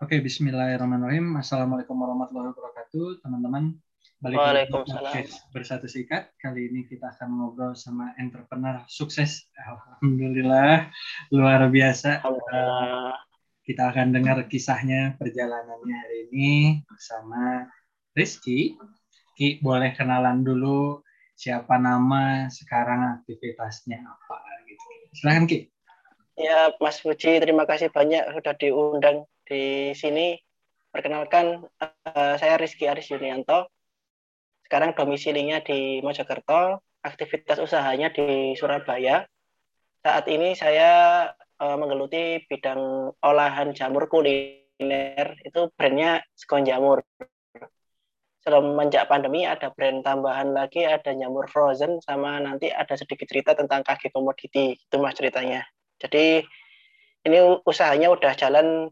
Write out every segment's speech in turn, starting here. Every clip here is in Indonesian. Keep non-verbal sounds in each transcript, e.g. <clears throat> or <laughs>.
Oke, Bismillahirrahmanirrahim. Assalamualaikum warahmatullahi wabarakatuh, teman-teman. Balik Waalaikumsalam. lagi bersatu sikat. Kali ini kita akan ngobrol sama entrepreneur sukses. Alhamdulillah, luar biasa. Alhamdulillah. Kita akan dengar kisahnya perjalanannya hari ini bersama Rizky. Ki, boleh kenalan dulu siapa nama, sekarang aktivitasnya apa gitu. Silahkan Ki. Ya, Mas Puji, terima kasih banyak sudah diundang di sini. Perkenalkan, uh, saya Rizky Aris Yunianto. Sekarang domisilinya di Mojokerto, aktivitas usahanya di Surabaya. Saat ini saya uh, menggeluti bidang olahan jamur kuliner, itu brandnya Sekon Jamur. Semenjak pandemi ada brand tambahan lagi, ada jamur frozen, sama nanti ada sedikit cerita tentang kaki komoditi. Itu mas ceritanya. Jadi ini usahanya udah jalan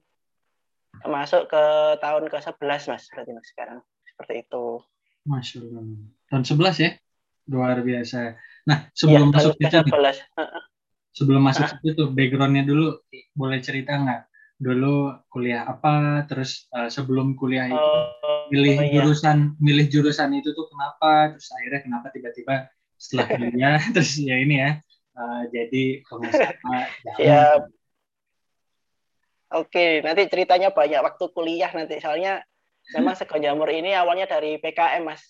masuk ke tahun ke-11 Mas berarti Mas sekarang. Seperti itu. Masya Allah. Tahun 11 ya? Luar biasa. Nah, sebelum ya, masuk ke situ, sebelum masuk ke situ backgroundnya dulu boleh cerita nggak? Dulu kuliah apa? Terus uh, sebelum kuliah itu oh, milih oh, iya. jurusan, milih jurusan itu tuh kenapa? Terus akhirnya kenapa tiba-tiba setelah kuliah <laughs> terus ya ini ya uh, jadi pengusaha <laughs> Siap. Oke, nanti ceritanya banyak waktu kuliah nanti. Soalnya memang Sego Jamur ini awalnya dari PKM, Mas.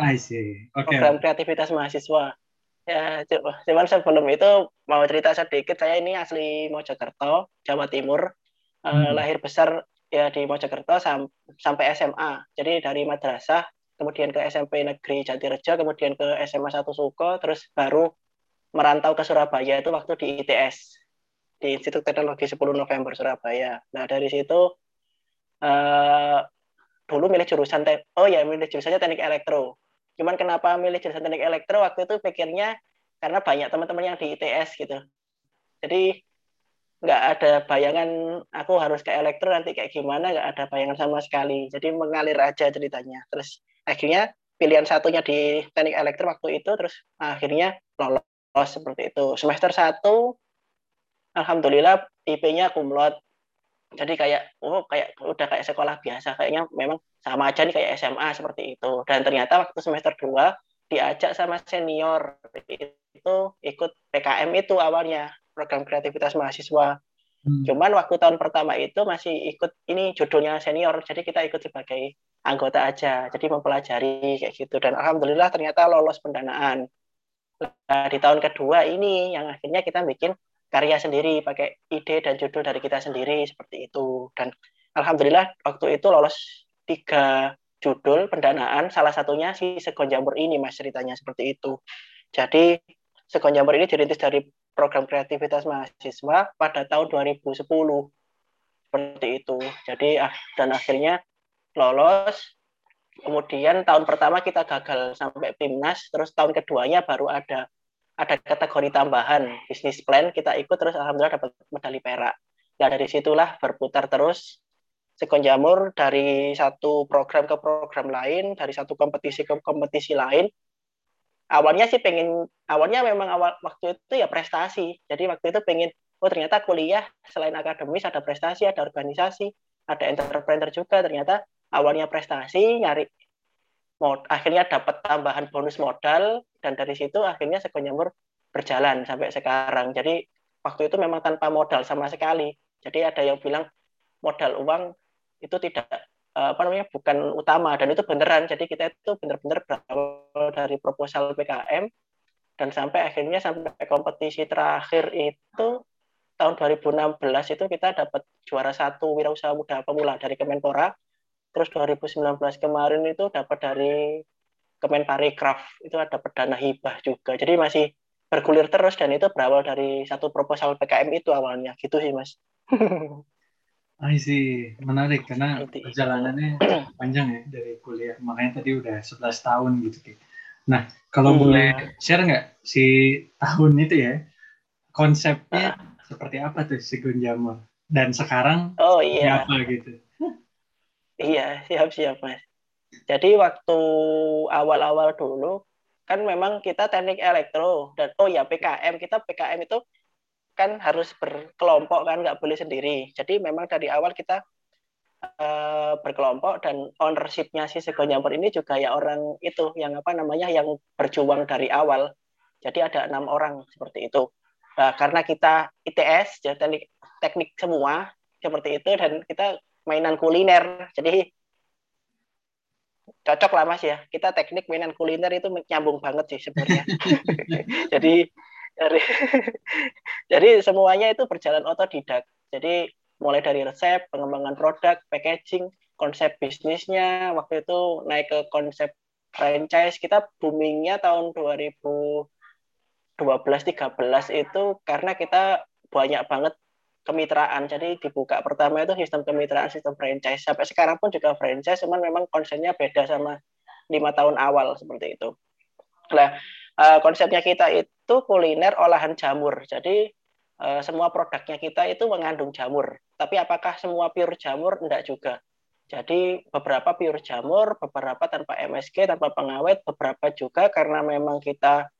I see. Okay. Program kreativitas mahasiswa. Ya, cuman sebelum itu mau cerita sedikit. Saya ini asli Mojokerto, Jawa Timur. Eh, hmm. lahir besar ya di Mojokerto sam sampai SMA. Jadi dari madrasah, kemudian ke SMP Negeri Jatirejo, kemudian ke SMA 1 Suko, terus baru merantau ke Surabaya itu waktu di ITS di Institut Teknologi 10 November Surabaya. Nah dari situ uh, dulu milih jurusan te oh ya milih jurusannya teknik elektro. Cuman kenapa milih jurusan teknik elektro waktu itu pikirnya karena banyak teman-teman yang di ITS gitu. Jadi nggak ada bayangan aku harus ke elektro nanti kayak gimana nggak ada bayangan sama sekali. Jadi mengalir aja ceritanya. Terus akhirnya pilihan satunya di teknik elektro waktu itu terus akhirnya lolos seperti itu. Semester 1 alhamdulillah IP-nya kumlot jadi kayak oh kayak udah kayak sekolah biasa. Kayaknya memang sama aja nih kayak SMA seperti itu. Dan ternyata waktu semester 2 diajak sama senior itu ikut PKM itu awalnya program kreativitas mahasiswa. Hmm. cuman waktu tahun pertama itu masih ikut ini judulnya senior jadi kita ikut sebagai anggota aja. Jadi mempelajari kayak gitu. Dan alhamdulillah ternyata lolos pendanaan. Nah, di tahun kedua ini yang akhirnya kita bikin karya sendiri pakai ide dan judul dari kita sendiri seperti itu. Dan alhamdulillah waktu itu lolos tiga judul pendanaan salah satunya si Sekon Jamur ini mas ceritanya seperti itu. Jadi Sekon Jamur ini dirintis dari program kreativitas mahasiswa pada tahun 2010 seperti itu. Jadi ah, dan akhirnya lolos. Kemudian tahun pertama kita gagal sampai timnas terus tahun keduanya baru ada ada kategori tambahan bisnis plan kita ikut terus alhamdulillah dapat medali perak. Nah dari situlah berputar terus Sekon Jamur dari satu program ke program lain, dari satu kompetisi ke kompetisi lain. Awalnya sih pengen, awalnya memang awal waktu itu ya prestasi. Jadi waktu itu pengen, oh ternyata kuliah selain akademis ada prestasi, ada organisasi, ada entrepreneur juga. Ternyata awalnya prestasi, nyari mod, akhirnya dapat tambahan bonus modal dan dari situ akhirnya Sekonyamur berjalan sampai sekarang. Jadi waktu itu memang tanpa modal sama sekali. Jadi ada yang bilang modal uang itu tidak eh, apa namanya bukan utama dan itu beneran. Jadi kita itu benar-benar berawal dari proposal PKM dan sampai akhirnya sampai kompetisi terakhir itu tahun 2016 itu kita dapat juara satu wirausaha muda pemula dari Kemenpora Terus 2019 kemarin itu dapat dari Kemenparekraf itu ada perdana hibah juga. Jadi masih bergulir terus dan itu berawal dari satu proposal PKM itu awalnya gitu sih mas. <laughs> I see, menarik karena perjalanannya <clears throat> panjang ya dari kuliah. Makanya tadi udah 11 tahun gitu. Nah, kalau hmm. boleh share nggak si tahun itu ya, konsepnya uh. seperti apa tuh si Gunjamur? Dan sekarang oh, iya. apa gitu? Iya, siap-siap, Mas. Jadi waktu awal-awal dulu kan memang kita teknik elektro dan oh ya PKM kita PKM itu kan harus berkelompok kan nggak boleh sendiri. Jadi memang dari awal kita uh, berkelompok dan ownership-nya si sego jamur ini juga ya orang itu yang apa namanya yang berjuang dari awal. Jadi ada enam orang seperti itu. Nah, karena kita ITS, jadi teknik, teknik semua seperti itu dan kita mainan kuliner. Jadi cocok lah mas ya. Kita teknik mainan kuliner itu nyambung banget sih sebenarnya. <laughs> jadi dari <laughs> jadi semuanya itu berjalan otodidak. Jadi mulai dari resep, pengembangan produk, packaging, konsep bisnisnya waktu itu naik ke konsep franchise kita boomingnya tahun 2012 13 itu karena kita banyak banget kemitraan. Jadi dibuka pertama itu sistem kemitraan, sistem franchise. Sampai sekarang pun juga franchise, cuman memang konsepnya beda sama lima tahun awal seperti itu. Nah, konsepnya kita itu kuliner olahan jamur. Jadi uh, semua produknya kita itu mengandung jamur. Tapi apakah semua pure jamur? Enggak juga. Jadi beberapa pure jamur, beberapa tanpa MSG, tanpa pengawet, beberapa juga karena memang kita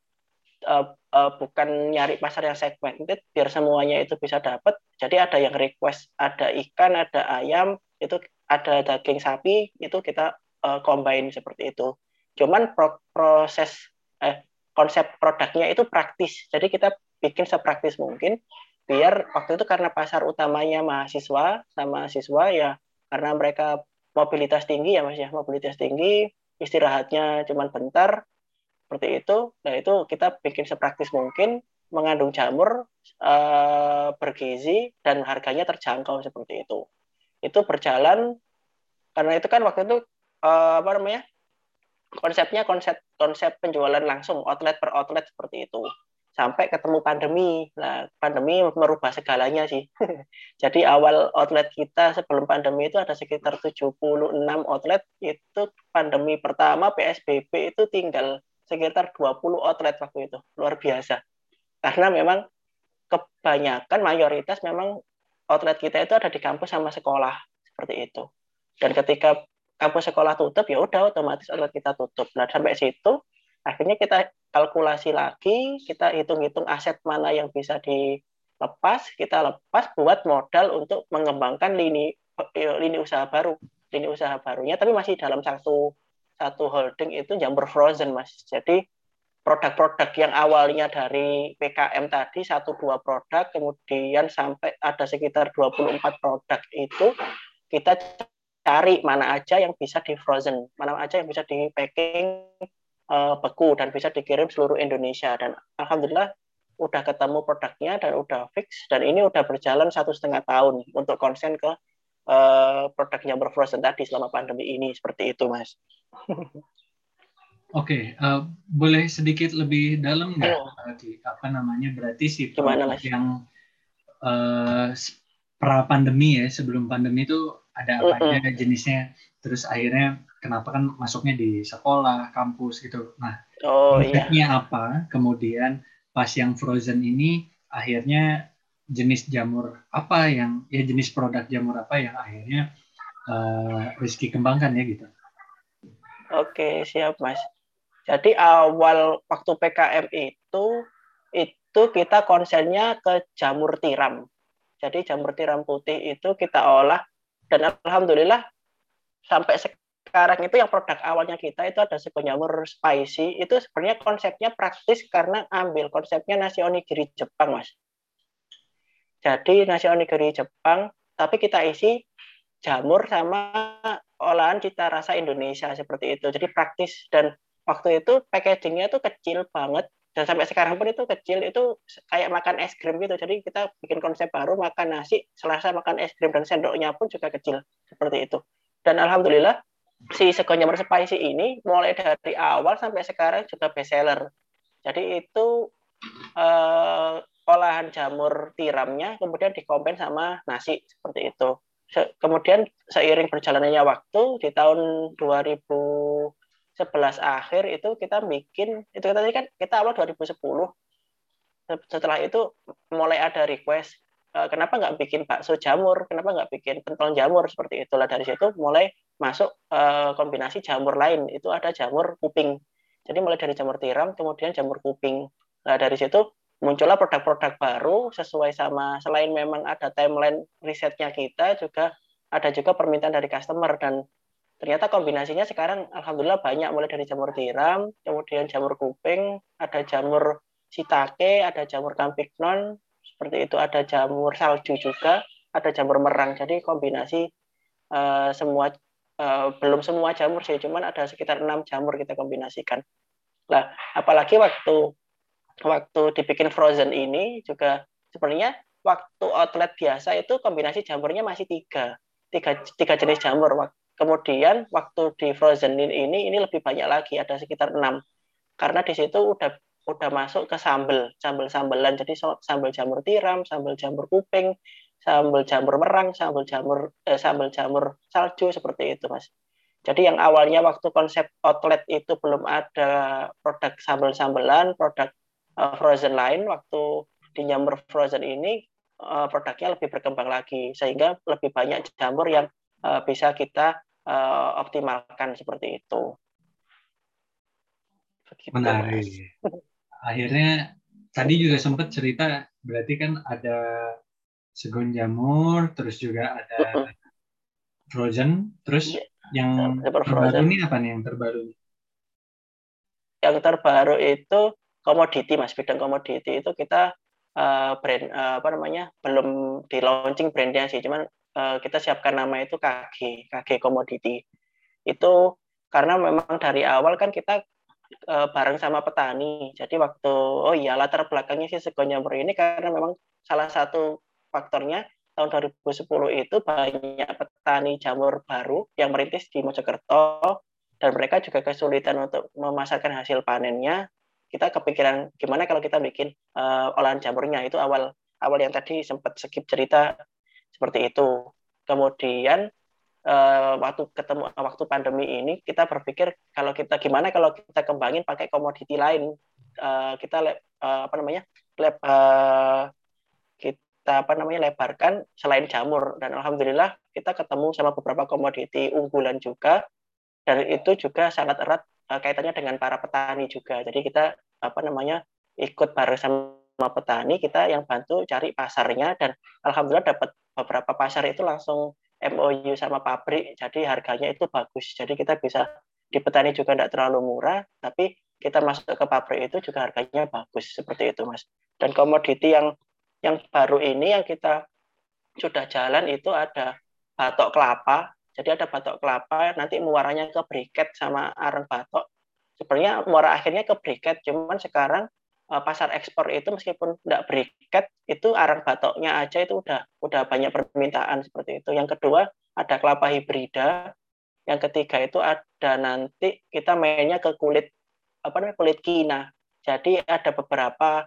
uh, uh, bukan nyari pasar yang segmented biar semuanya itu bisa dapat. Jadi ada yang request, ada ikan, ada ayam, itu ada daging sapi, itu kita uh, combine seperti itu. Cuman pro proses eh, konsep produknya itu praktis. Jadi kita bikin sepraktis mungkin biar waktu itu karena pasar utamanya mahasiswa sama siswa ya karena mereka mobilitas tinggi ya Mas ya, mobilitas tinggi, istirahatnya cuma bentar seperti itu. Nah, itu kita bikin sepraktis mungkin mengandung jamur uh, bergizi dan harganya terjangkau seperti itu. Itu berjalan karena itu kan waktu itu uh, apa namanya? konsepnya konsep konsep penjualan langsung outlet per outlet seperti itu sampai ketemu pandemi. Nah, pandemi merubah segalanya sih. <laughs> Jadi awal outlet kita sebelum pandemi itu ada sekitar 76 outlet. Itu pandemi pertama PSBB itu tinggal sekitar 20 outlet waktu itu. Luar biasa. Karena memang kebanyakan mayoritas memang outlet kita itu ada di kampus sama sekolah seperti itu. Dan ketika kampus sekolah tutup ya udah otomatis outlet kita tutup. Nah, sampai situ akhirnya kita kalkulasi lagi, kita hitung-hitung aset mana yang bisa dilepas, kita lepas buat modal untuk mengembangkan lini eh, lini usaha baru, lini usaha barunya, tapi masih dalam satu satu holding itu jamur frozen, mas. Jadi produk-produk yang awalnya dari PKM tadi satu dua produk, kemudian sampai ada sekitar 24 produk itu kita cari mana aja yang bisa di frozen, mana aja yang bisa di packing uh, beku dan bisa dikirim seluruh Indonesia dan alhamdulillah udah ketemu produknya dan udah fix dan ini udah berjalan satu setengah tahun untuk konsen ke uh, produknya berfrozen tadi selama pandemi ini seperti itu mas. <laughs> Oke, okay, uh, boleh sedikit lebih dalam nggak uh, di apa namanya berarti sih Gimana, mas? yang uh, pra pandemi ya sebelum pandemi itu ada apa uh -uh. aja jenisnya terus akhirnya kenapa kan masuknya di sekolah, kampus gitu. Nah, oh, iya. apa? Kemudian pas yang frozen ini akhirnya jenis jamur apa yang ya jenis produk jamur apa yang akhirnya uh, Rizky kembangkan ya gitu. Oke, siap Mas. Jadi awal waktu PKM itu itu kita konsennya ke jamur tiram. Jadi jamur tiram putih itu kita olah dan alhamdulillah sampai sekarang itu yang produk awalnya kita itu ada sepenyamur spicy itu sebenarnya konsepnya praktis karena ambil konsepnya nasi onigiri Jepang mas jadi nasi onigiri Jepang tapi kita isi jamur sama olahan cita rasa Indonesia seperti itu. Jadi praktis dan waktu itu packagingnya tuh kecil banget dan sampai sekarang pun itu kecil itu kayak makan es krim gitu. Jadi kita bikin konsep baru makan nasi selasa makan es krim dan sendoknya pun juga kecil seperti itu. Dan alhamdulillah si sego jamur spicy ini mulai dari awal sampai sekarang juga best seller. Jadi itu uh, olahan jamur tiramnya kemudian dikompen sama nasi seperti itu. Kemudian seiring berjalannya waktu di tahun 2011 akhir itu kita bikin itu tadi kan kita awal 2010 setelah itu mulai ada request uh, kenapa nggak bikin bakso jamur kenapa nggak bikin pentol jamur seperti itulah dari situ mulai masuk uh, kombinasi jamur lain itu ada jamur kuping. Jadi mulai dari jamur tiram kemudian jamur kuping. Nah dari situ muncullah produk-produk baru sesuai sama selain memang ada timeline risetnya kita juga ada juga permintaan dari customer dan ternyata kombinasinya sekarang alhamdulillah banyak mulai dari jamur tiram, kemudian jamur kuping, ada jamur sitake, ada jamur campignon, seperti itu ada jamur salju juga, ada jamur merang. Jadi kombinasi uh, semua uh, belum semua jamur sih, cuman ada sekitar enam jamur kita kombinasikan. Nah, apalagi waktu waktu dibikin frozen ini juga sebenarnya waktu outlet biasa itu kombinasi jamurnya masih tiga tiga, tiga jenis jamur. Kemudian waktu di frozen ini ini lebih banyak lagi, ada sekitar enam. Karena di situ udah udah masuk ke sambel, sambel sambelan. Jadi sambel jamur tiram, sambel jamur kuping, sambel jamur merang, sambel jamur eh, sambel jamur salju seperti itu, Mas. Jadi yang awalnya waktu konsep outlet itu belum ada produk sambel-sambelan, produk uh, frozen lain, waktu di jamur frozen ini uh, produknya lebih berkembang lagi sehingga lebih banyak jamur yang uh, bisa kita uh, optimalkan seperti itu. Begitu, Menarik. Akhirnya tadi juga sempat cerita berarti kan ada segon jamur, terus juga ada frozen, terus yeah. yang terbaru ini apa nih yang terbaru? Yang terbaru itu komoditi mas, bidang komoditi itu kita uh, brand uh, apa namanya belum di launching brandnya sih, cuman uh, kita siapkan nama itu KG, KG Commodity. Itu karena memang dari awal kan kita uh, bareng sama petani. Jadi waktu oh iya latar belakangnya sih Segonyamur ini karena memang salah satu faktornya tahun 2010 itu banyak petani jamur baru yang merintis di Mojokerto dan mereka juga kesulitan untuk memasarkan hasil panennya. Kita kepikiran gimana kalau kita bikin uh, olahan jamurnya. Itu awal awal yang tadi sempat skip cerita seperti itu. Kemudian uh, waktu ketemu waktu pandemi ini kita berpikir kalau kita gimana kalau kita kembangin pakai komoditi lain. Uh, kita uh, apa namanya lab, uh, kita apa namanya lebarkan selain jamur. Dan alhamdulillah kita ketemu sama beberapa komoditi unggulan juga. Dan itu juga sangat erat uh, kaitannya dengan para petani juga jadi kita apa namanya ikut bareng sama petani kita yang bantu cari pasarnya dan alhamdulillah dapat beberapa pasar itu langsung MOU sama pabrik, jadi harganya itu bagus. Jadi kita bisa di petani juga tidak terlalu murah, tapi kita masuk ke pabrik itu juga harganya bagus seperti itu, mas. Dan komoditi yang yang baru ini yang kita sudah jalan itu ada batok kelapa. Jadi ada batok kelapa, nanti muaranya ke briket sama arang batok. Sebenarnya muara akhirnya ke briket, cuman sekarang Eh, pasar ekspor itu meskipun tidak berikat itu arang batoknya aja itu udah udah banyak permintaan seperti itu. Yang kedua ada kelapa hibrida. Yang ketiga itu ada nanti kita mainnya ke kulit apa namanya kulit kina. Jadi ada beberapa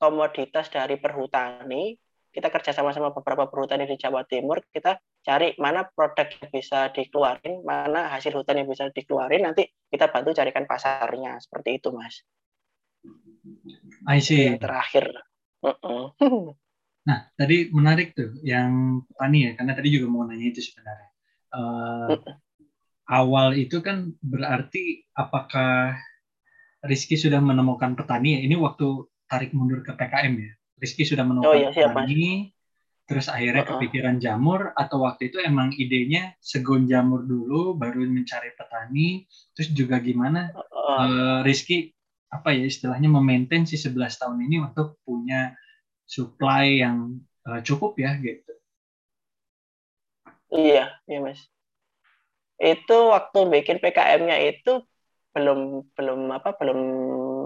komoditas dari perhutani kita kerja sama sama beberapa perhutani di Jawa Timur kita cari mana produk yang bisa dikeluarin mana hasil hutan yang bisa dikeluarin nanti kita bantu carikan pasarnya seperti itu mas I see. Yang terakhir. <laughs> Nah, tadi menarik tuh yang petani ya, karena tadi juga mau nanya itu sebenarnya. Uh. Awal itu kan berarti apakah Rizky sudah menemukan petani ya? Ini waktu tarik mundur ke PKM ya. Rizky sudah menemukan oh, iya, petani, terus akhirnya uh-uh. kepikiran jamur, atau waktu itu emang idenya segon jamur dulu, baru mencari petani, terus juga gimana uh-uh. uh, Rizky apa ya istilahnya memaintain si 11 tahun ini untuk punya supply yang uh, cukup ya gitu. Iya, iya Mas. Itu waktu bikin PKM-nya itu belum belum apa belum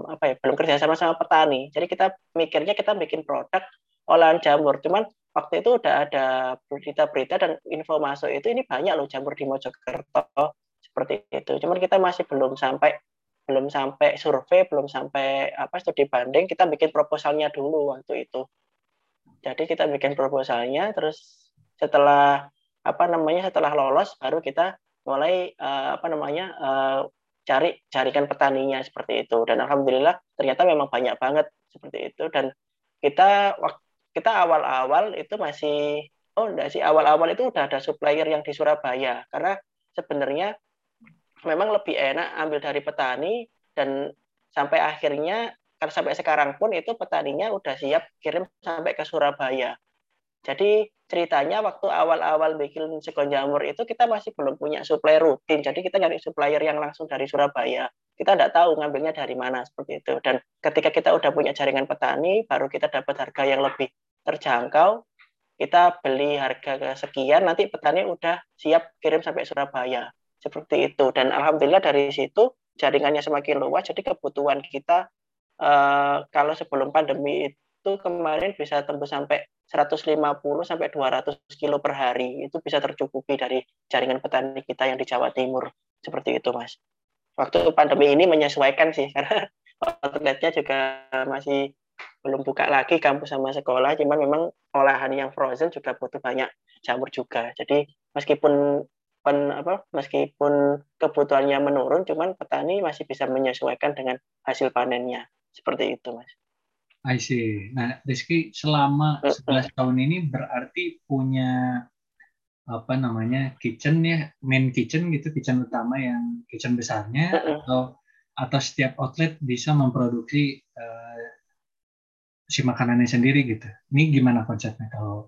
apa ya belum kerja sama sama petani. Jadi kita mikirnya kita bikin produk olahan jamur. Cuman waktu itu udah ada berita-berita dan info masuk itu ini banyak loh jamur di Mojokerto seperti itu. Cuman kita masih belum sampai belum sampai survei, belum sampai apa studi banding, kita bikin proposalnya dulu waktu itu. Jadi kita bikin proposalnya, terus setelah apa namanya setelah lolos baru kita mulai uh, apa namanya uh, cari carikan petaninya seperti itu. Dan alhamdulillah ternyata memang banyak banget seperti itu. Dan kita kita awal-awal itu masih oh enggak sih awal-awal itu udah ada supplier yang di Surabaya karena sebenarnya memang lebih enak ambil dari petani dan sampai akhirnya karena sampai sekarang pun itu petaninya udah siap kirim sampai ke Surabaya. Jadi ceritanya waktu awal-awal bikin sekon jamur itu kita masih belum punya supply rutin. Jadi kita nyari supplier yang langsung dari Surabaya. Kita tidak tahu ngambilnya dari mana seperti itu. Dan ketika kita udah punya jaringan petani, baru kita dapat harga yang lebih terjangkau. Kita beli harga sekian, nanti petani udah siap kirim sampai Surabaya. Seperti itu. Dan alhamdulillah dari situ jaringannya semakin luas. Jadi kebutuhan kita uh, kalau sebelum pandemi itu kemarin bisa tembus sampai 150 sampai 200 kilo per hari itu bisa tercukupi dari jaringan petani kita yang di Jawa Timur seperti itu mas. Waktu pandemi ini menyesuaikan sih <laughs> karena outletnya juga masih belum buka lagi kampus sama sekolah, cuman memang olahan yang frozen juga butuh banyak jamur juga. Jadi meskipun pen, apa meskipun kebutuhannya menurun, cuman petani masih bisa menyesuaikan dengan hasil panennya seperti itu mas. I see. Nah, Rizky selama 11 tahun ini berarti punya apa namanya kitchen ya, main kitchen gitu, kitchen utama yang kitchen besarnya atau atau setiap outlet bisa memproduksi uh, si makanannya sendiri gitu. Ini gimana konsepnya kalau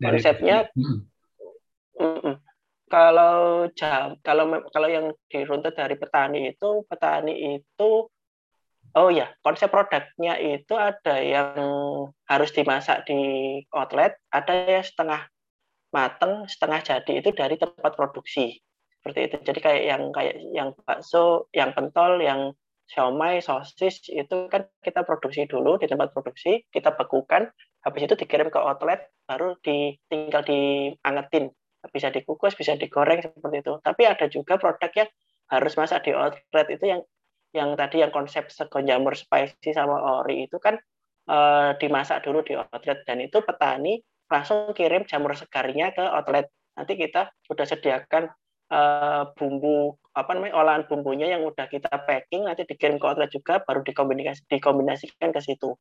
dari konsepnya? Mm -mm. Mm -mm. Kalau jam, kalau kalau yang diruntut dari petani itu, petani itu Oh ya, konsep produknya itu ada yang harus dimasak di outlet, ada yang setengah mateng, setengah jadi itu dari tempat produksi. Seperti itu. Jadi kayak yang kayak yang bakso, yang pentol, yang siomay, sosis itu kan kita produksi dulu di tempat produksi, kita bekukan, habis itu dikirim ke outlet, baru di, tinggal diangetin. Bisa dikukus, bisa digoreng seperti itu. Tapi ada juga produk yang harus masak di outlet itu yang yang tadi yang konsep sego jamur spicy sama ori itu kan uh, dimasak dulu di outlet dan itu petani langsung kirim jamur segarnya ke outlet. Nanti kita sudah sediakan uh, bumbu apa namanya olahan bumbunya yang udah kita packing nanti dikirim ke outlet juga baru dikombinasi dikombinasikan ke situ.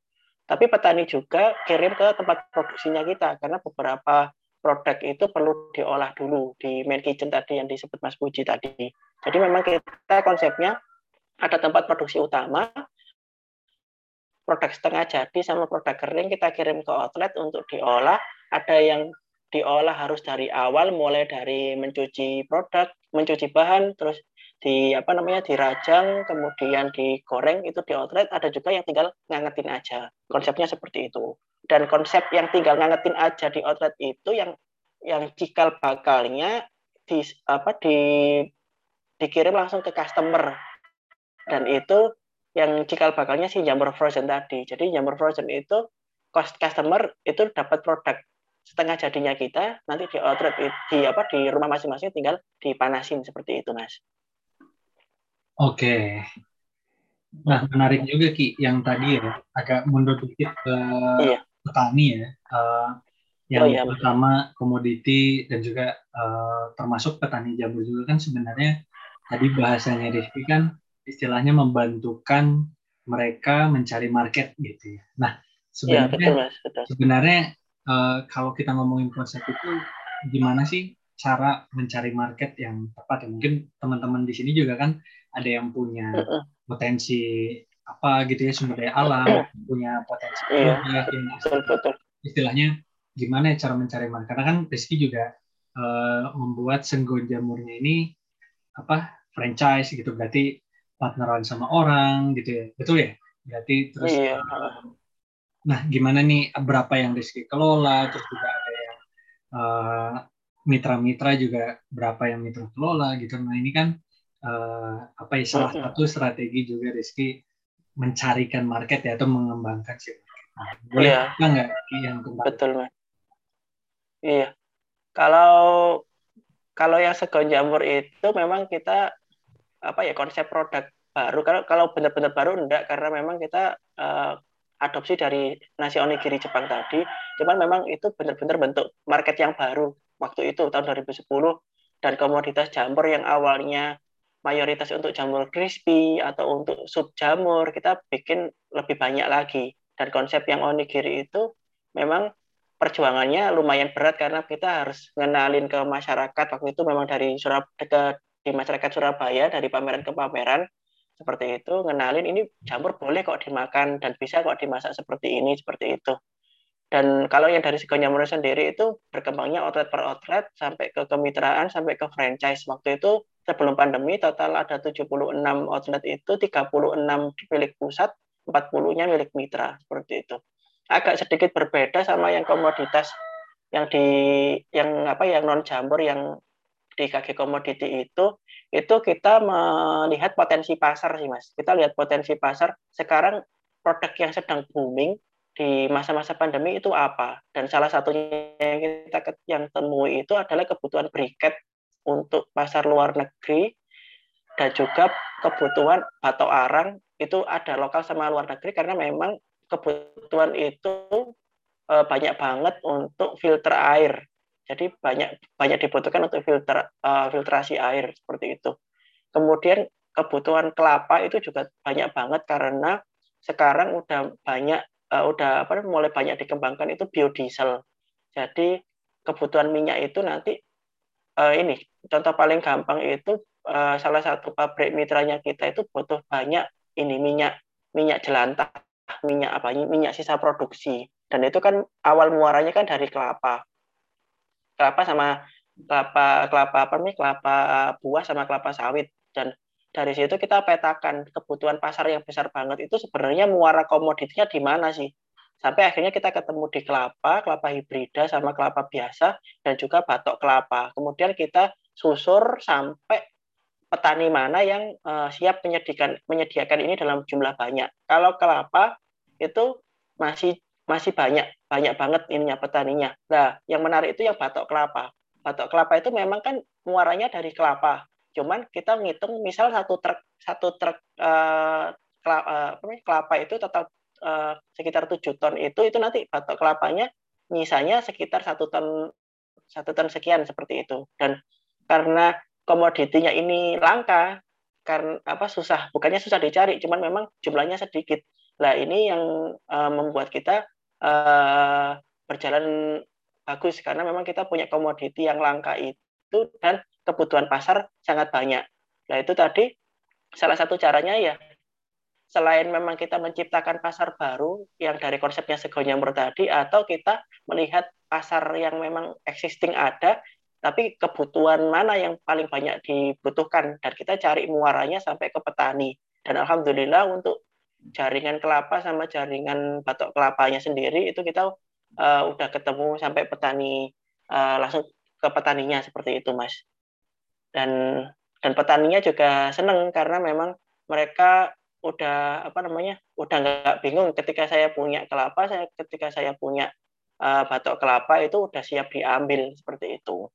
Tapi petani juga kirim ke tempat produksinya kita karena beberapa produk itu perlu diolah dulu di main kitchen tadi yang disebut Mas Puji tadi. Jadi memang kita konsepnya ada tempat produksi utama, produk setengah jadi sama produk kering kita kirim ke outlet untuk diolah. Ada yang diolah harus dari awal, mulai dari mencuci produk, mencuci bahan, terus di apa namanya dirajang, kemudian digoreng itu di outlet. Ada juga yang tinggal ngangetin aja. Konsepnya seperti itu. Dan konsep yang tinggal ngangetin aja di outlet itu yang yang cikal bakalnya di apa di dikirim langsung ke customer dan itu yang cikal bakalnya si jamur frozen tadi. Jadi jamur frozen itu cost customer itu dapat produk setengah jadinya kita nanti di outlet di apa di rumah masing-masing tinggal dipanasin seperti itu mas. Oke. Nah menarik juga ki yang tadi ya agak mundur dikit ke iya. petani ya. Uh, yang oh, iya, pertama komoditi dan juga uh, termasuk petani jamur juga kan sebenarnya tadi bahasanya Rizky kan istilahnya membantukan mereka mencari market gitu ya. Nah, iya, sebenarnya ya, betul, mas, betul. sebenarnya uh, kalau kita ngomongin konsep itu gimana sih cara mencari market yang tepat ya? Mungkin teman-teman di sini juga kan ada yang punya potensi apa gitu ya sumber daya alam, punya potensi betul, betul. istilahnya gimana ya cara mencari market? Karena kan Rizky juga uh, membuat Senggon Jamurnya ini apa franchise gitu berarti partneran sama orang gitu ya. Betul ya? Berarti terus iya. nah gimana nih berapa yang Rizky kelola terus juga ada yang uh, mitra-mitra juga berapa yang mitra kelola gitu. Nah ini kan uh, apa ya salah satu strategi juga Rizky mencarikan market ya atau mengembangkan si market nah, boleh iya. nggak yang tentang betul mas. Iya. Kalau kalau yang segon jamur itu memang kita apa ya konsep produk baru. Kalau kalau benar-benar baru enggak. Karena memang kita uh, adopsi dari nasi onigiri Jepang tadi. Cuman memang itu benar-benar bentuk market yang baru. Waktu itu tahun 2010 dan komoditas jamur yang awalnya mayoritas untuk jamur crispy atau untuk sup jamur kita bikin lebih banyak lagi. Dan konsep yang onigiri itu memang perjuangannya lumayan berat. Karena kita harus ngenalin ke masyarakat. Waktu itu memang dari Surabaya di masyarakat Surabaya dari pameran ke pameran seperti itu ngenalin ini jamur boleh kok dimakan dan bisa kok dimasak seperti ini seperti itu Dan kalau yang dari Sego Jamur sendiri itu berkembangnya outlet per outlet sampai ke kemitraan sampai ke franchise. Waktu itu sebelum pandemi total ada 76 outlet itu 36 milik pusat, 40-nya milik mitra seperti itu. Agak sedikit berbeda sama yang komoditas yang di yang apa yang non jamur yang di KG komoditi itu itu kita melihat potensi pasar sih mas. Kita lihat potensi pasar. Sekarang produk yang sedang booming di masa-masa pandemi itu apa? Dan salah satunya yang kita yang temui itu adalah kebutuhan briket untuk pasar luar negeri dan juga kebutuhan batok arang itu ada lokal sama luar negeri karena memang kebutuhan itu uh, banyak banget untuk filter air. Jadi banyak banyak dibutuhkan untuk filter uh, filtrasi air seperti itu. Kemudian kebutuhan kelapa itu juga banyak banget karena sekarang udah banyak uh, udah apa mulai banyak dikembangkan itu biodiesel. Jadi kebutuhan minyak itu nanti uh, ini contoh paling gampang itu uh, salah satu pabrik mitranya kita itu butuh banyak ini minyak minyak jelantah minyak apa minyak sisa produksi dan itu kan awal muaranya kan dari kelapa kelapa sama kelapa kelapa apa nih kelapa buah sama kelapa sawit. Dan dari situ kita petakan kebutuhan pasar yang besar banget. Itu sebenarnya muara komoditinya di mana sih? Sampai akhirnya kita ketemu di kelapa kelapa hibrida sama kelapa biasa dan juga batok kelapa. Kemudian kita susur sampai petani mana yang uh, siap menyediakan menyediakan ini dalam jumlah banyak. Kalau kelapa itu masih masih banyak banyak banget ininya petaninya. Nah, yang menarik itu yang batok kelapa. Batok kelapa itu memang kan muaranya dari kelapa. Cuman kita ngitung misal satu truk satu truk uh, kelapa, itu total uh, sekitar tujuh ton itu itu nanti batok kelapanya misalnya sekitar satu ton satu ton sekian seperti itu. Dan karena komoditinya ini langka karena apa susah bukannya susah dicari cuman memang jumlahnya sedikit lah ini yang uh, membuat kita uh, berjalan bagus. Karena memang kita punya komoditi yang langka itu dan kebutuhan pasar sangat banyak. Nah itu tadi salah satu caranya ya selain memang kita menciptakan pasar baru yang dari konsepnya segonyamur tadi atau kita melihat pasar yang memang existing ada tapi kebutuhan mana yang paling banyak dibutuhkan. Dan kita cari muaranya sampai ke petani. Dan alhamdulillah untuk jaringan kelapa sama jaringan batok kelapanya sendiri itu kita uh, udah ketemu sampai petani uh, langsung ke petaninya seperti itu mas dan dan petaninya juga seneng karena memang mereka udah apa namanya udah nggak bingung ketika saya punya kelapa saya ketika saya punya uh, batok kelapa itu udah siap diambil seperti itu.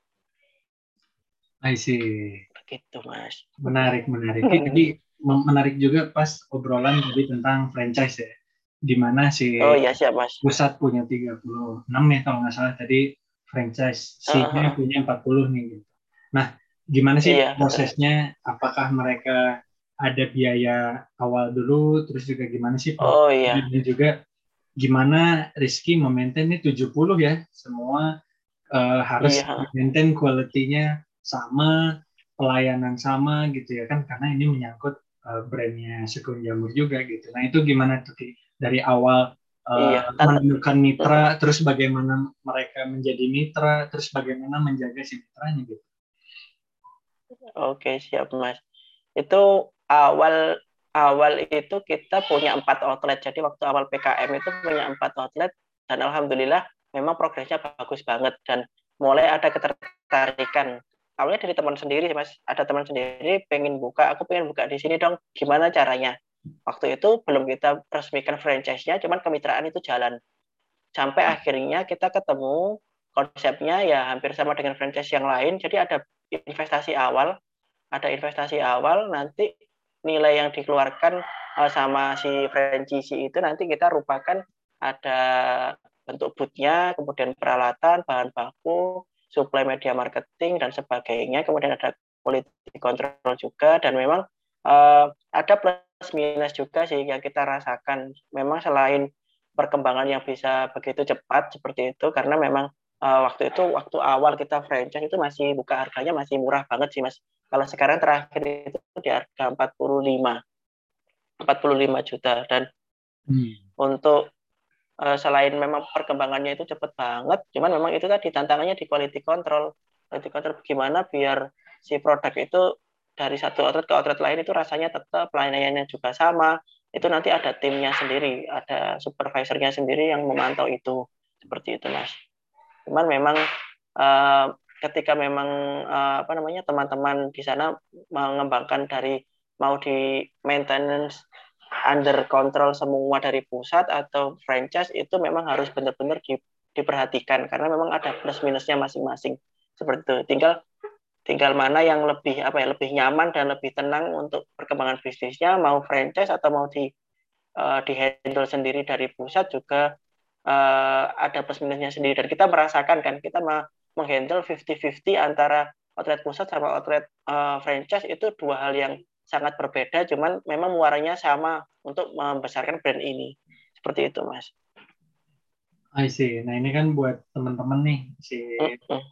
I see. Begitu mas. Menarik menarik. <laughs> Jadi menarik juga pas obrolan tadi tentang franchise ya di mana si oh, iya, siap, mas. pusat punya 36 ya kalau nggak salah tadi franchise sih uh -huh. punya 40 nih gitu. Nah, gimana sih iya, prosesnya? Betul. Apakah mereka ada biaya awal dulu terus juga gimana sih oh, iya. dan juga gimana Rizky memaintain ini 70 ya semua uh, harus iya. maintain kualitinya sama pelayanan sama gitu ya kan karena ini menyangkut uh, brandnya Sekun Jamur juga gitu. Nah itu gimana tuh dari awal uh, iya, menemukan mitra, terus bagaimana mereka menjadi mitra, terus bagaimana menjaga si mitranya gitu. Oke siap mas. Itu awal awal itu kita punya empat outlet. Jadi waktu awal PKM itu punya empat outlet dan alhamdulillah memang progresnya bagus banget dan mulai ada ketertarikan awalnya dari teman sendiri mas. Ada teman sendiri pengen buka aku pengen buka di sini dong. Gimana caranya? Waktu itu belum kita resmikan franchise-nya cuman kemitraan itu jalan. Sampai akhirnya kita ketemu konsepnya ya hampir sama dengan franchise yang lain. Jadi ada investasi awal ada investasi awal nanti nilai yang dikeluarkan eh, sama si franchise itu nanti kita rupakan. Ada bentuk bootnya kemudian peralatan bahan baku supply media marketing dan sebagainya. Kemudian ada politik kontrol juga dan memang uh, ada plus minus juga sih yang kita rasakan. Memang selain perkembangan yang bisa begitu cepat seperti itu karena memang uh, waktu itu waktu awal kita franchise itu masih buka harganya masih murah banget sih Mas. Kalau sekarang terakhir itu di harga 45 45 juta dan hmm. untuk selain memang perkembangannya itu cepat banget, cuman memang itu tadi tantangannya di quality control. Quality control gimana biar si produk itu dari satu outlet ke outlet lain itu rasanya tetap pelayanannya juga sama. Itu nanti ada timnya sendiri, ada supervisornya sendiri yang memantau itu. Seperti itu, Mas. Cuman memang uh, ketika memang uh, apa namanya teman-teman di sana mengembangkan dari mau di maintenance under control semua dari pusat atau franchise itu memang harus benar-benar di, diperhatikan karena memang ada plus minusnya masing-masing. Seperti itu. Tinggal tinggal mana yang lebih apa ya lebih nyaman dan lebih tenang untuk perkembangan bisnisnya mau franchise atau mau di uh, di handle sendiri dari pusat juga uh, ada plus minusnya sendiri. Dan kita merasakan kan kita menghandle 50-50 antara outlet pusat sama outlet uh, franchise itu dua hal yang sangat berbeda, cuman memang muaranya sama untuk membesarkan brand ini. Seperti itu, Mas. I see. Nah ini kan buat teman-teman nih si uh -uh.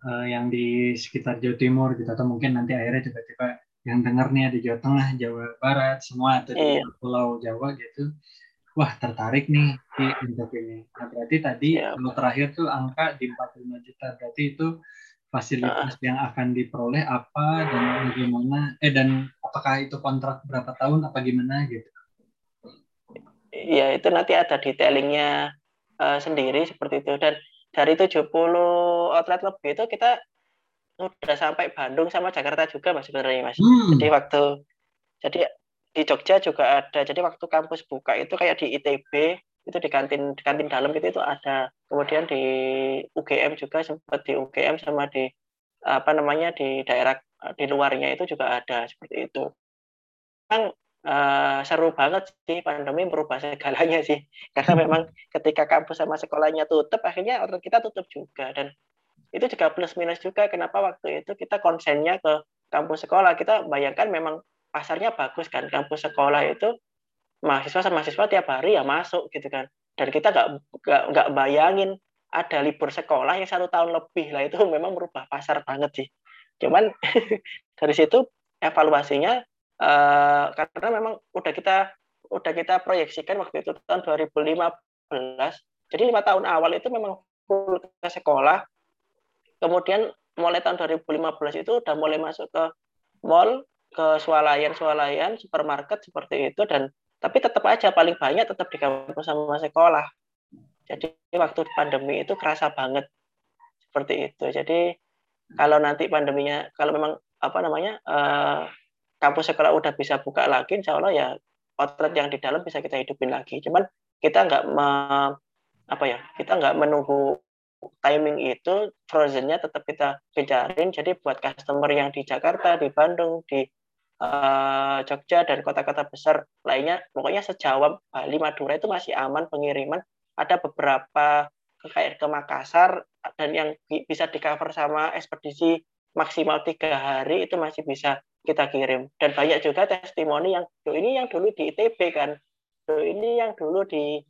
Uh, yang di sekitar Jawa Timur gitu atau mungkin nanti akhirnya tiba-tiba yang dengar nih di Jawa Tengah, Jawa Barat, semua atau di iya. Pulau Jawa gitu. Wah tertarik nih di untuk ini. Nah berarti tadi yeah. kalau terakhir tuh angka di 45 juta berarti itu fasilitas uh. yang akan diperoleh apa dan bagaimana eh dan apakah itu kontrak berapa tahun apa gimana gitu ya itu nanti ada detailingnya uh, sendiri seperti itu dan dari 70 outlet lebih itu kita udah sampai Bandung sama Jakarta juga mas sebenarnya mas hmm. jadi waktu jadi di Jogja juga ada jadi waktu kampus buka itu kayak di ITB itu di kantin di kantin dalam gitu itu ada. Kemudian di UGM juga sempat di UGM sama di apa namanya di daerah di luarnya itu juga ada seperti itu. Memang uh, seru banget sih pandemi merubah segalanya sih. <laughs> Karena memang ketika kampus sama sekolahnya tutup akhirnya orang kita tutup juga. Dan itu juga plus minus juga kenapa waktu itu kita konsennya ke kampus sekolah. Kita bayangkan memang pasarnya bagus kan kampus sekolah itu mahasiswa sama mahasiswa tiap hari ya masuk gitu kan. Dan kita nggak nggak bayangin ada libur sekolah yang satu tahun lebih. Lah itu <laughs> memang merubah pasar banget sih. Cuman <laughs> dari situ evaluasinya uh, karena memang udah kita udah kita proyeksikan waktu itu tahun 2015 jadi lima tahun awal itu memang full ke sekolah. Kemudian mulai tahun 2015 itu udah mulai masuk ke mall ke swalayan swalayan supermarket seperti itu. Dan tapi tetap aja paling banyak tetap di kampus sama sekolah. Jadi waktu pandemi itu kerasa banget seperti itu. Jadi kalau nanti pandeminya kalau memang apa namanya uh, kampus sekolah udah bisa buka lagi insya Allah ya outlet yang di dalam bisa kita hidupin lagi. Cuman kita nggak apa ya kita nggak menunggu timing itu frozennya tetap kita kejarin. Jadi buat customer yang di Jakarta di Bandung di uh, Jogja dan kota-kota besar lainnya. Pokoknya sejauh Bali Madura itu masih aman pengiriman. Ada beberapa kayak ke Makassar dan yang bisa di cover sama ekspedisi maksimal tiga hari itu masih bisa kita kirim. Dan banyak juga testimoni yang ini yang dulu di ITB kan? Ini yang dulu di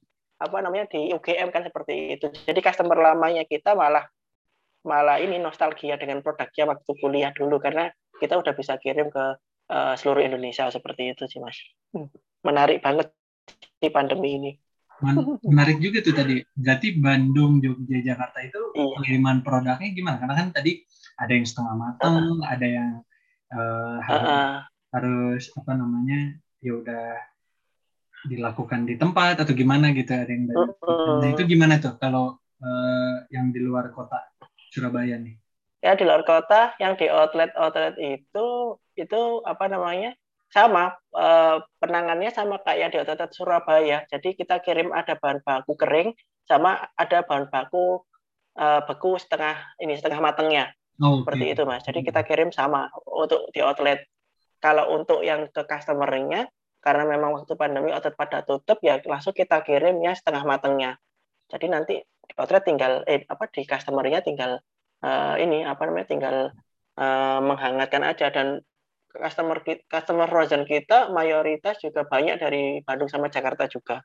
apa namanya di UGM kan? Seperti itu. Jadi customer lamanya kita malah malah ini nostalgia dengan produknya waktu kuliah dulu karena kita udah bisa kirim ke uh, seluruh Indonesia seperti itu sih mas hmm. menarik banget di pandemi ini menarik juga tuh tadi berarti Bandung Jogja Jakarta itu iya. pengiriman produknya gimana karena kan tadi ada yang setengah matang uh. ada yang uh, harus, uh. harus apa namanya ya udah dilakukan di tempat atau gimana gitu ada yang dari, uh. nah itu gimana tuh kalau uh, yang di luar kota Surabaya nih ya di luar kota yang di outlet outlet itu itu apa namanya sama eh, penangannya sama kayak di outlet Surabaya. Jadi kita kirim ada bahan baku kering sama ada bahan baku eh, beku setengah ini setengah matangnya. Oh, seperti itu mas. Jadi kita kirim sama untuk di outlet. Kalau untuk yang ke customernya karena memang waktu pandemi outlet pada tutup ya langsung kita kirimnya setengah matangnya. Jadi nanti di outlet tinggal eh apa di customernya tinggal uh, ini apa namanya tinggal uh, menghangatkan aja dan customer customer frozen kita mayoritas juga banyak dari Bandung sama Jakarta juga.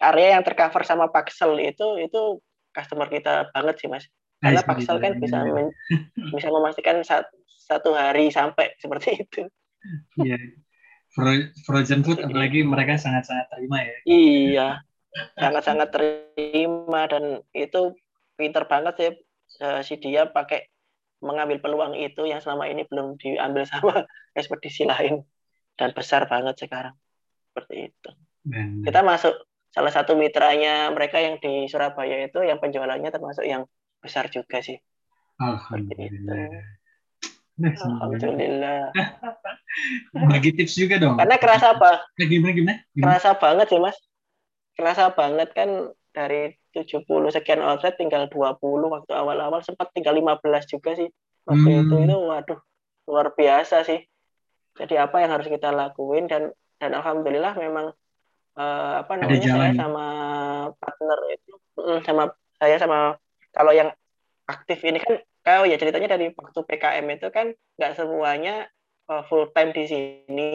Area yang tercover sama Paxel itu itu customer kita banget sih mas. Karena Paxel kan bisa men, <laughs> bisa memastikan satu, satu hari sampai <laughs> seperti itu. Iya. Frozen food apalagi <laughs> mereka sangat sangat terima ya. Iya. Sangat-sangat terima dan itu pinter banget sih uh, si dia pakai mengambil peluang itu yang selama ini belum diambil sama <laughs> ekspedisi lain dan besar banget sekarang seperti itu. Dan... Kita masuk salah satu mitranya mereka yang di Surabaya itu yang penjualannya termasuk yang besar juga sih. Alhamdulillah. Nah, Alhamdulillah. Bagi tips juga dong. Karena kerasa apa? Nah, gimana, gimana, gimana? Kerasa banget sih mas. Kerasa banget kan dari 70 sekian outlet tinggal 20 waktu awal-awal sempat tinggal 15 juga sih. Waktu hmm. itu itu waduh luar biasa sih. Jadi apa yang harus kita lakuin dan dan alhamdulillah memang uh, apa namanya saya sama partner itu sama saya sama kalau yang aktif ini kan kalau ya ceritanya dari waktu PKM itu kan nggak semuanya uh, full time di sini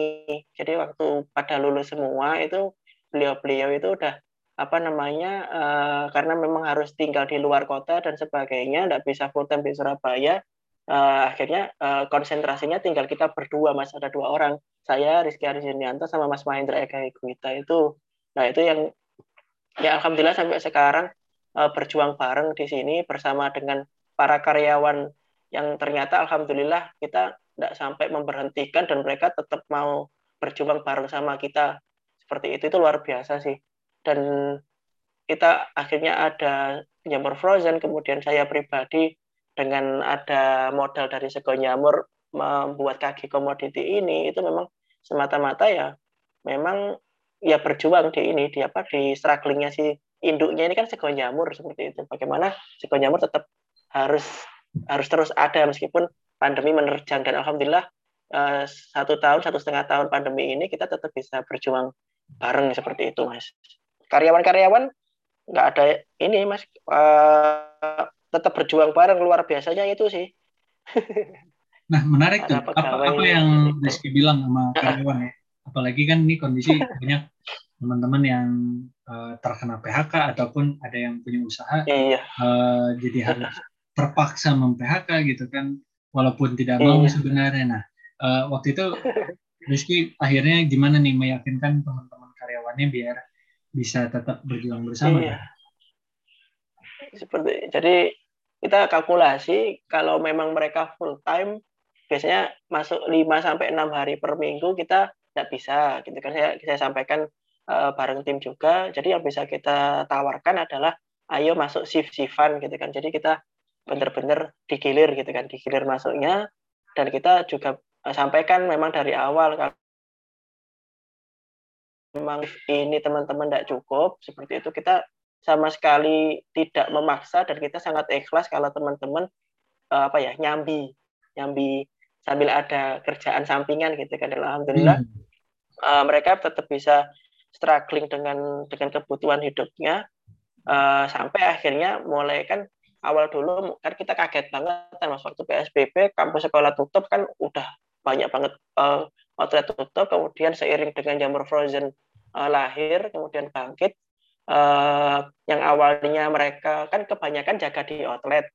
jadi waktu pada lulus semua itu beliau-beliau itu udah apa namanya uh, karena memang harus tinggal di luar kota dan sebagainya nggak bisa full time di Surabaya uh, akhirnya uh, konsentrasinya tinggal kita berdua mas. Ada dua orang saya Rizky Arisinianto sama Mas Mahendra Eka Higuita. Itu Nah itu yang ya alhamdulillah sampai sekarang uh, berjuang bareng di sini bersama dengan para karyawan yang ternyata alhamdulillah kita tidak sampai memberhentikan dan mereka tetap mau berjuang bareng sama kita. Seperti itu itu luar biasa sih dan kita akhirnya ada jamur frozen kemudian saya pribadi dengan ada modal dari sego nyamur membuat kaki komoditi ini itu memang semata-mata ya memang ya berjuang di ini di apa di strugglingnya si induknya ini kan sego jamur seperti itu. Bagaimana sego jamur tetap harus harus terus ada meskipun pandemi menerjang. Dan alhamdulillah uh, satu tahun satu setengah tahun pandemi ini kita tetap bisa berjuang bareng seperti itu mas karyawan-karyawan nggak ada ini mas. Uh, tetap berjuang bareng luar biasanya itu sih. <laughs> Nah menarik tuh. Apa, apa yang Rizky bilang sama karyawan ya? Apalagi kan ini kondisi <laughs> banyak teman-teman yang uh, terkena PHK ataupun ada yang punya usaha iya. uh, jadi harus terpaksa mem-PHK gitu kan walaupun tidak mau iya. sebenarnya. Nah uh, waktu itu <laughs> Rizky akhirnya gimana nih meyakinkan teman-teman karyawannya biar bisa tetap berjuang bersama iya. seperti jadi kita kalkulasi kalau memang mereka full time biasanya masuk 5 sampai enam hari per minggu kita tidak bisa gitu kan. Saya saya sampaikan uh, bareng tim juga. Jadi yang bisa kita tawarkan adalah ayo masuk shift shiftan gitu kan. Jadi kita benar-benar digilir gitu kan. Digilir masuknya. Dan kita juga uh, sampaikan memang dari awal kalau memang ini teman-teman tidak cukup seperti itu. Kita sama sekali tidak memaksa dan kita sangat ikhlas kalau teman-teman uh, apa ya nyambi nyambi sambil ada kerjaan sampingan gitu kan. Alhamdulillah hmm. uh, mereka tetap bisa struggling dengan dengan kebutuhan hidupnya. Uh, sampai akhirnya mulai kan awal dulu kan kita kaget banget kan mas. Waktu PSBB kampus sekolah tutup kan udah banyak banget uh, outlet tutup. Kemudian seiring dengan jamur frozen uh, lahir kemudian bangkit uh, yang awalnya mereka kan kebanyakan jaga di outlet.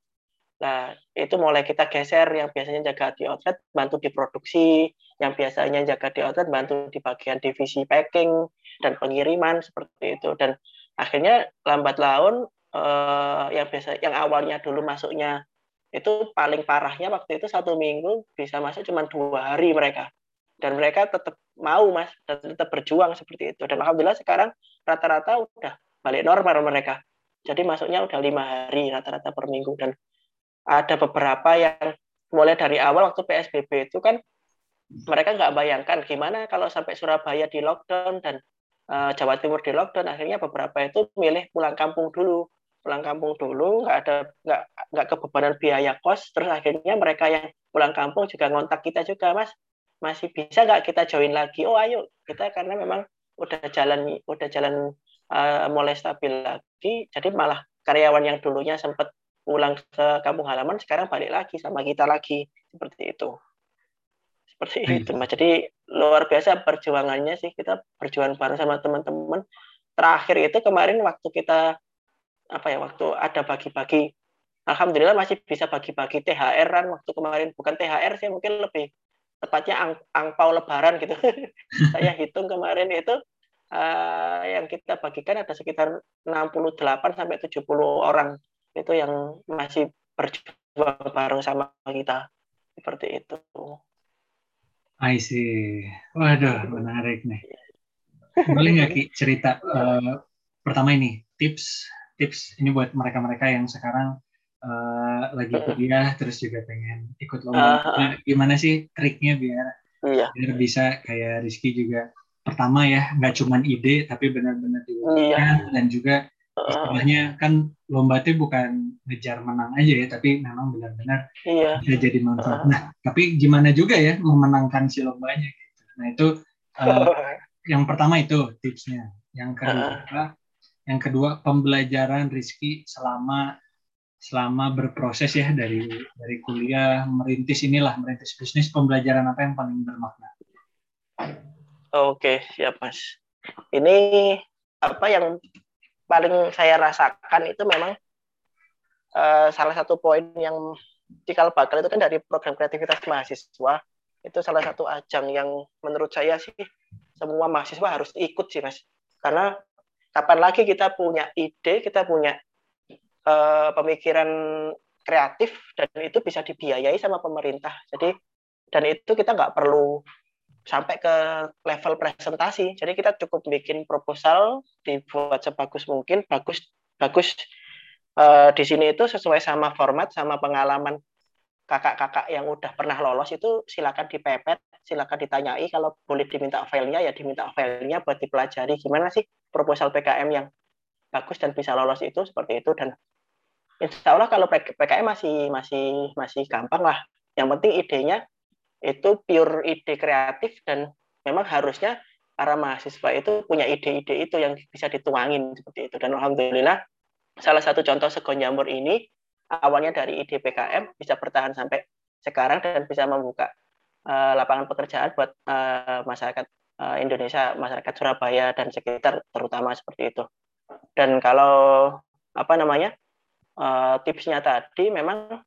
Nah, itu mulai kita geser yang biasanya jaga di outlet bantu di produksi, yang biasanya jaga di outlet bantu di bagian divisi packing dan pengiriman seperti itu. Dan akhirnya lambat laun eh, yang biasa yang awalnya dulu masuknya itu paling parahnya waktu itu satu minggu bisa masuk cuma dua hari mereka. Dan mereka tetap mau mas dan tetap berjuang seperti itu. Dan alhamdulillah sekarang rata-rata udah balik normal mereka. Jadi masuknya udah lima hari rata-rata per minggu. Dan ada beberapa yang mulai dari awal waktu PSBB itu kan mereka nggak bayangkan gimana kalau sampai Surabaya di lockdown dan uh, Jawa Timur di lockdown akhirnya beberapa itu milih pulang kampung dulu. Pulang kampung dulu nggak ada nggak nggak kebebanan biaya kos. Terus akhirnya mereka yang pulang kampung juga ngontak kita juga mas masih bisa nggak kita join lagi? Oh ayo. Kita karena memang udah jalan udah jalan uh, mulai stabil lagi. Jadi malah karyawan yang dulunya sempat pulang ke kampung halaman sekarang balik lagi sama kita lagi. Seperti itu. Seperti hmm. itu mas. Jadi luar biasa perjuangannya sih. Kita berjuang bareng sama teman-teman. Terakhir itu kemarin waktu kita apa ya waktu ada bagi-bagi. Alhamdulillah masih bisa bagi-bagi THR kan waktu kemarin bukan THR sih mungkin lebih tepatnya ang angpau lebaran gitu <laughs> saya hitung kemarin itu uh, yang kita bagikan ada sekitar 68 sampai 70 orang itu yang masih berjuang bareng sama kita seperti itu. I see. Waduh, menarik nih. Boleh nggak Ki cerita uh, pertama ini tips tips ini buat mereka-mereka yang sekarang uh, lagi kuliah terus juga pengen ikut lomba. Uh, gimana sih triknya biar iya. biar bisa kayak Rizky juga pertama ya nggak cuma ide tapi benar-benar diwujudkan iya. dan juga istilahnya kan lomba itu bukan ngejar menang aja ya tapi memang benar-benar iya. bisa jadi manfaat. Nah tapi gimana juga ya memenangkan si lombanya gitu. Nah itu uh, <laughs> yang pertama itu tipsnya. Yang kedua yang kedua pembelajaran Rizky selama selama berproses ya dari dari kuliah merintis inilah merintis bisnis pembelajaran apa yang paling bermakna? Oke siap mas. Ini apa yang paling saya rasakan itu memang uh, salah satu poin yang cikal bakal itu kan dari program kreativitas mahasiswa itu salah satu ajang yang menurut saya sih semua mahasiswa harus ikut sih mas karena kapan lagi kita punya ide kita punya uh, pemikiran kreatif dan itu bisa dibiayai sama pemerintah. Jadi dan itu kita nggak perlu sampai ke level presentasi. Jadi kita cukup bikin proposal, dibuat sebagus mungkin, bagus bagus uh, di sini itu sesuai sama format sama pengalaman kakak-kakak yang udah pernah lolos itu silakan dipepet, silakan ditanyai kalau boleh diminta filenya ya diminta filenya buat dipelajari gimana sih proposal PKM yang bagus dan bisa lolos itu seperti itu dan insya Allah kalau PKM masih masih masih gampang lah. Yang penting idenya itu pure ide kreatif dan memang harusnya para mahasiswa itu punya ide-ide itu yang bisa dituangin seperti itu. Dan alhamdulillah salah satu contoh segon jamur ini awalnya dari ide PKM bisa bertahan sampai sekarang dan bisa membuka uh, lapangan pekerjaan buat uh, masyarakat uh, Indonesia, masyarakat Surabaya dan sekitar terutama seperti itu. Dan kalau apa namanya uh, tipsnya tadi memang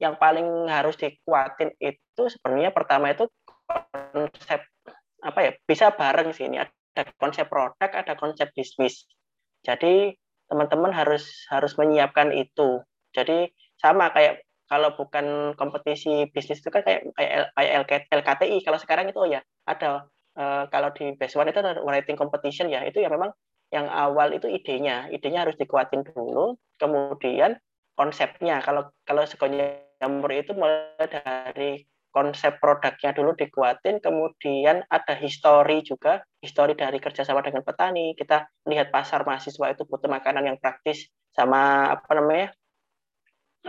yang paling harus dikuatin itu sebenarnya pertama itu konsep apa ya bisa bareng sih ini. Ada konsep produk ada konsep bisnis. Jadi teman-teman harus harus menyiapkan itu. Jadi sama kayak kalau bukan kompetisi bisnis itu kan kayak kayak LKTI kalau sekarang itu oh ya ada uh, kalau di best one itu ada writing competition ya. Itu ya memang yang awal itu idenya, idenya harus dikuatin dulu, kemudian konsepnya. Kalau kalau jamur itu mulai dari konsep produknya dulu dikuatin, kemudian ada histori juga, histori dari kerjasama dengan petani. Kita melihat pasar mahasiswa itu butuh makanan yang praktis sama apa namanya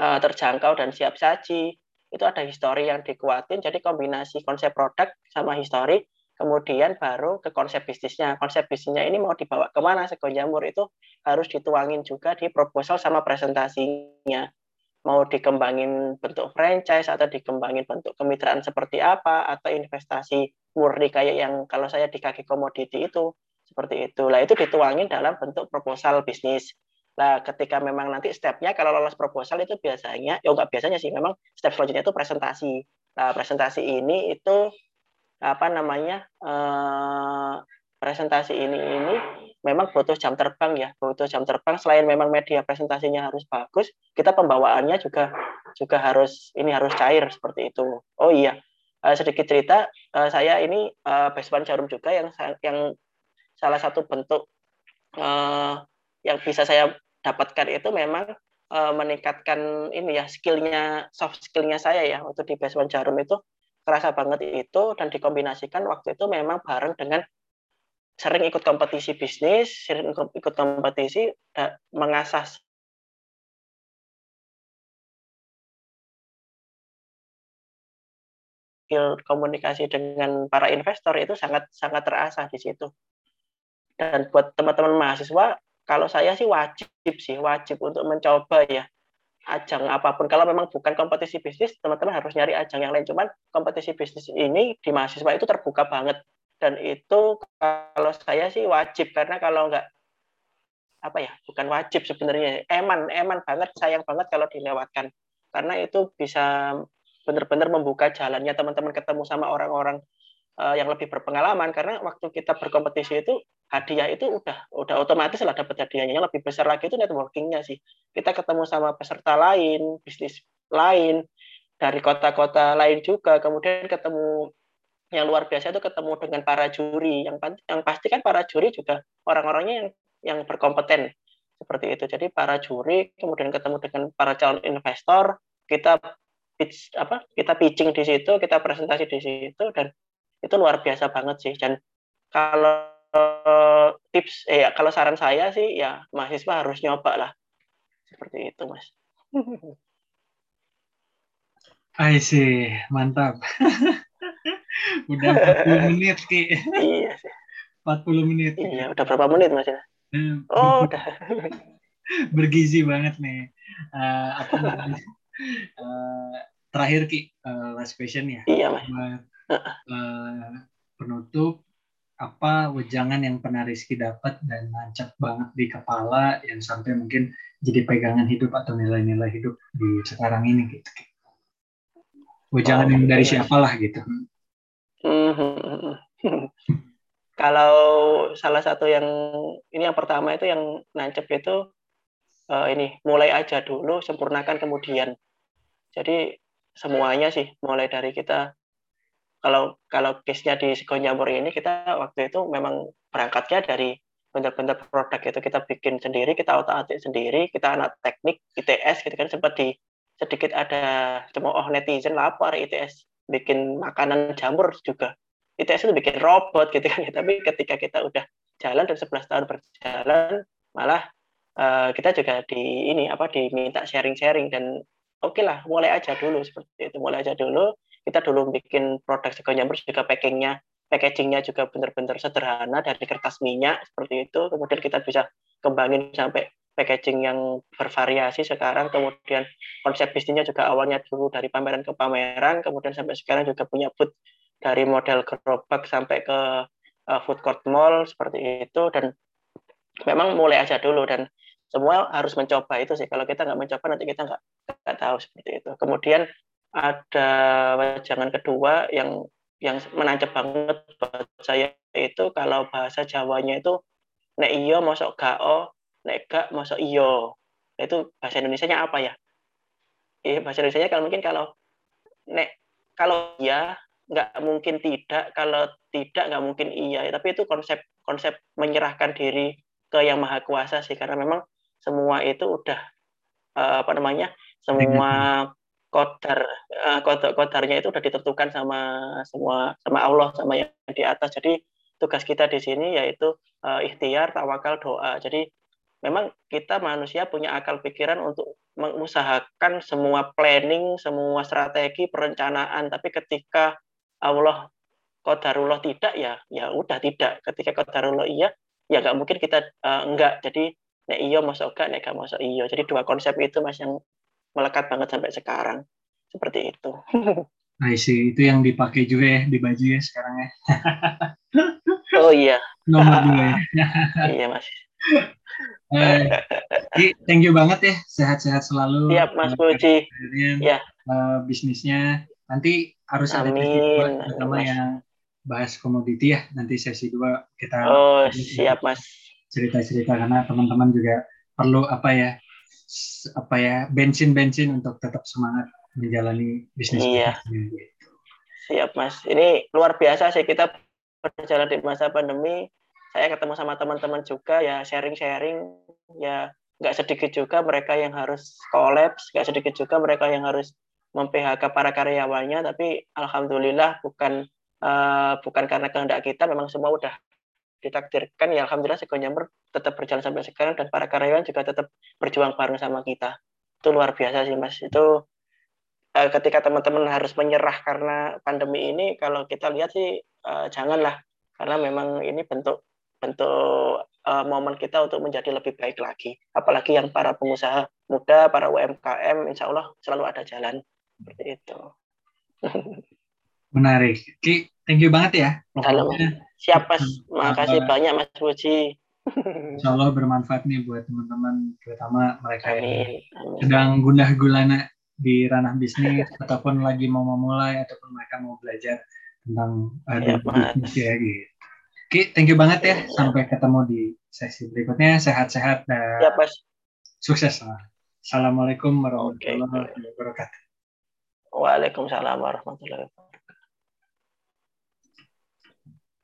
eh, terjangkau dan siap saji. Itu ada histori yang dikuatin, jadi kombinasi konsep produk sama histori kemudian baru ke konsep bisnisnya. Konsep bisnisnya ini mau dibawa ke mana Segon Jamur itu harus dituangin juga di proposal sama presentasinya. Mau dikembangin bentuk franchise atau dikembangin bentuk kemitraan seperti apa atau investasi murni kayak yang kalau saya di kaki komoditi itu seperti itu. Lah itu dituangin dalam bentuk proposal bisnis. Nah, ketika memang nanti stepnya kalau lolos proposal itu biasanya, ya enggak biasanya sih, memang step selanjutnya itu presentasi. Nah, presentasi ini itu apa namanya uh, presentasi ini ini memang butuh jam terbang ya butuh jam terbang. Selain memang media presentasinya harus bagus kita pembawaannya juga juga harus ini harus cair seperti itu. Oh iya uh, sedikit cerita uh, saya ini uh, Beswan Jarum juga yang yang salah satu bentuk uh, yang bisa saya dapatkan itu memang uh, meningkatkan ini ya skillnya soft skillnya saya ya waktu di Beswan Jarum itu kerasa banget itu dan dikombinasikan waktu itu memang bareng dengan sering ikut kompetisi bisnis, sering ikut kompetisi, mengasah skill komunikasi dengan para investor itu sangat sangat terasa di situ. Dan buat teman-teman mahasiswa, kalau saya sih wajib sih, wajib untuk mencoba ya ajang apa pun. Kalau memang bukan kompetisi bisnis, teman-teman harus nyari ajang yang lain. Cuman kompetisi bisnis ini di mahasiswa itu terbuka banget. Dan itu kalau saya sih wajib karena kalau nggak apa ya bukan wajib sebenarnya eman eman banget sayang banget kalau dilewatkan karena itu bisa benar-benar membuka jalannya teman-teman ketemu sama orang-orang uh, yang lebih berpengalaman karena waktu kita berkompetisi itu hadiah itu udah udah otomatis lah dapat hadiahnya. Yang lebih besar lagi itu networkingnya sih. Kita ketemu sama peserta lain bisnis lain dari kota-kota lain juga. Kemudian ketemu yang luar biasa itu ketemu dengan para juri. Yang yang pasti kan para juri juga orang-orangnya yang yang berkompeten. Seperti itu. Jadi para juri kemudian ketemu dengan para calon investor kita pitch apa kita pitching di situ kita presentasi di situ dan itu luar biasa banget sih. Dan kalau tips eh kalau saran saya sih ya mahasiswa harus nyoba lah. Seperti itu mas. I see, mantap. <laughs> udah 40 menit ki. Iya sih. 40 menit. Iya udah berapa menit mas ya? Eh, oh <laughs> udah. Bergizi banget nih. Uh, apa uh, <laughs> terakhir ki uh, last question ya. Iya mas uh, penutup apa wejangan yang pernah Rizky dapat dan nancap banget di kepala yang sampai mungkin jadi pegangan hidup atau nilai-nilai hidup di sekarang ini gitu. Wejangan oh, yang dari siapa lah gitu. <laughs> Kalau salah satu yang ini yang pertama itu yang nancep itu uh, ini mulai aja dulu, sempurnakan kemudian. Jadi semuanya sih mulai dari kita kalau kalau case-nya di Sigonyamur ini kita waktu itu memang berangkatnya dari benar-benar produk itu kita bikin sendiri, kita otak-atik sendiri, kita anak teknik ITS gitu kan sempat di sedikit ada cemooh netizen lapar ITS bikin makanan jamur juga. ITS itu bikin robot gitu kan <laughs> tapi ketika kita udah jalan dan 11 tahun berjalan malah uh, kita juga di ini apa diminta sharing-sharing dan oke okay lah mulai aja dulu seperti itu mulai aja dulu kita dulu bikin produk sego nyamber juga packingnya packagingnya juga benar-benar sederhana dari kertas minyak seperti itu. Kemudian kita bisa kembangin sampai packaging yang bervariasi sekarang. Kemudian konsep bisnisnya juga awalnya dulu dari pameran ke pameran kemudian sampai sekarang juga punya booth dari model gerobak sampai ke uh, food court mall seperti itu. Dan memang mulai aja dulu dan semua harus mencoba itu sih. Kalau kita nggak mencoba nanti kita nggak nggak tahu seperti itu. Kemudian ada jangan kedua yang yang menancap banget buat saya itu kalau bahasa Jawanya itu nek iyo masuk gao nek gak masuk iyo itu bahasa Indonesia-nya apa ya? Eh bahasa Indonesia kalau mungkin kalau nek kalau ya nggak mungkin tidak kalau tidak nggak mungkin iya. Tapi itu konsep konsep menyerahkan diri ke yang maha kuasa sih karena memang semua itu udah uh, apa namanya semua kodar uh, kodar kodarnya itu udah ditentukan sama semua sama Allah sama yang di atas. Jadi tugas kita di sini yaitu uh, ikhtiar tawakal doa. Jadi memang kita manusia punya akal pikiran untuk mengusahakan semua planning semua strategi perencanaan. Tapi ketika Allah kodarullah tidak ya ya udah tidak. Ketika kodarullah iya ya nggak mungkin kita uh, enggak jadi nek iya masuk enggak nek gak masuk iya. Jadi dua konsep itu mas yang melekat banget sampai sekarang seperti itu <laughs> I see. Itu yang dipakai juga ya di baju ya sekarang ya. <laughs> oh iya. Nomor <laughs> dua ya. iya mas. Eh, thank you banget ya. Sehat-sehat selalu. Siap Mas Puji. Ya. Uh, bisnisnya nanti harus ada sesi dua terutama yang bahas komoditi ya nanti sesi dua kita oh siap mas cerita-cerita karena teman-teman juga perlu apa ya apa ya bensin-bensin untuk tetap semangat menjalani bisnis iya. siap mas. Ini luar biasa sih kita berjalan di masa pandemi. Saya ketemu sama teman-teman juga ya sharing-sharing. Ya nggak sedikit juga mereka yang harus kolaps nggak sedikit juga mereka yang harus mem-PHK para karyawannya. Tapi alhamdulillah bukan uh, bukan karena kehendak kita memang semua udah ditakdirkan ya alhamdulillah Sekonyamber tetap berjalan sampai sekarang dan para karyawan juga tetap berjuang bareng sama kita. Itu luar biasa sih mas. Itu uh, ketika teman-teman harus menyerah karena pandemi ini kalau kita lihat sih uh, janganlah. Karena memang ini bentuk bentuk uh, momen kita untuk menjadi lebih baik lagi. Apalagi yang para pengusaha muda para UMKM insya Allah selalu ada jalan. Seperti itu. <laughs> Menarik. Ki thank you banget ya. Halo. Siap mas makasih banyak mas Puji Insya Allah bermanfaat nih buat teman-teman terutama mereka Amin. yang sedang gundah gulana di ranah bisnis <laughs> ataupun lagi mau memulai ataupun mereka mau belajar tentang uh, ya, bisnis ya gitu. Oke, thank you banget ya. Sampai ketemu di sesi berikutnya. Sehat-sehat dan ya, pas. sukses lah. Assalamualaikum warahmatullahi wabarakatuh. Waalaikumsalam warahmatullahi wabarakatuh.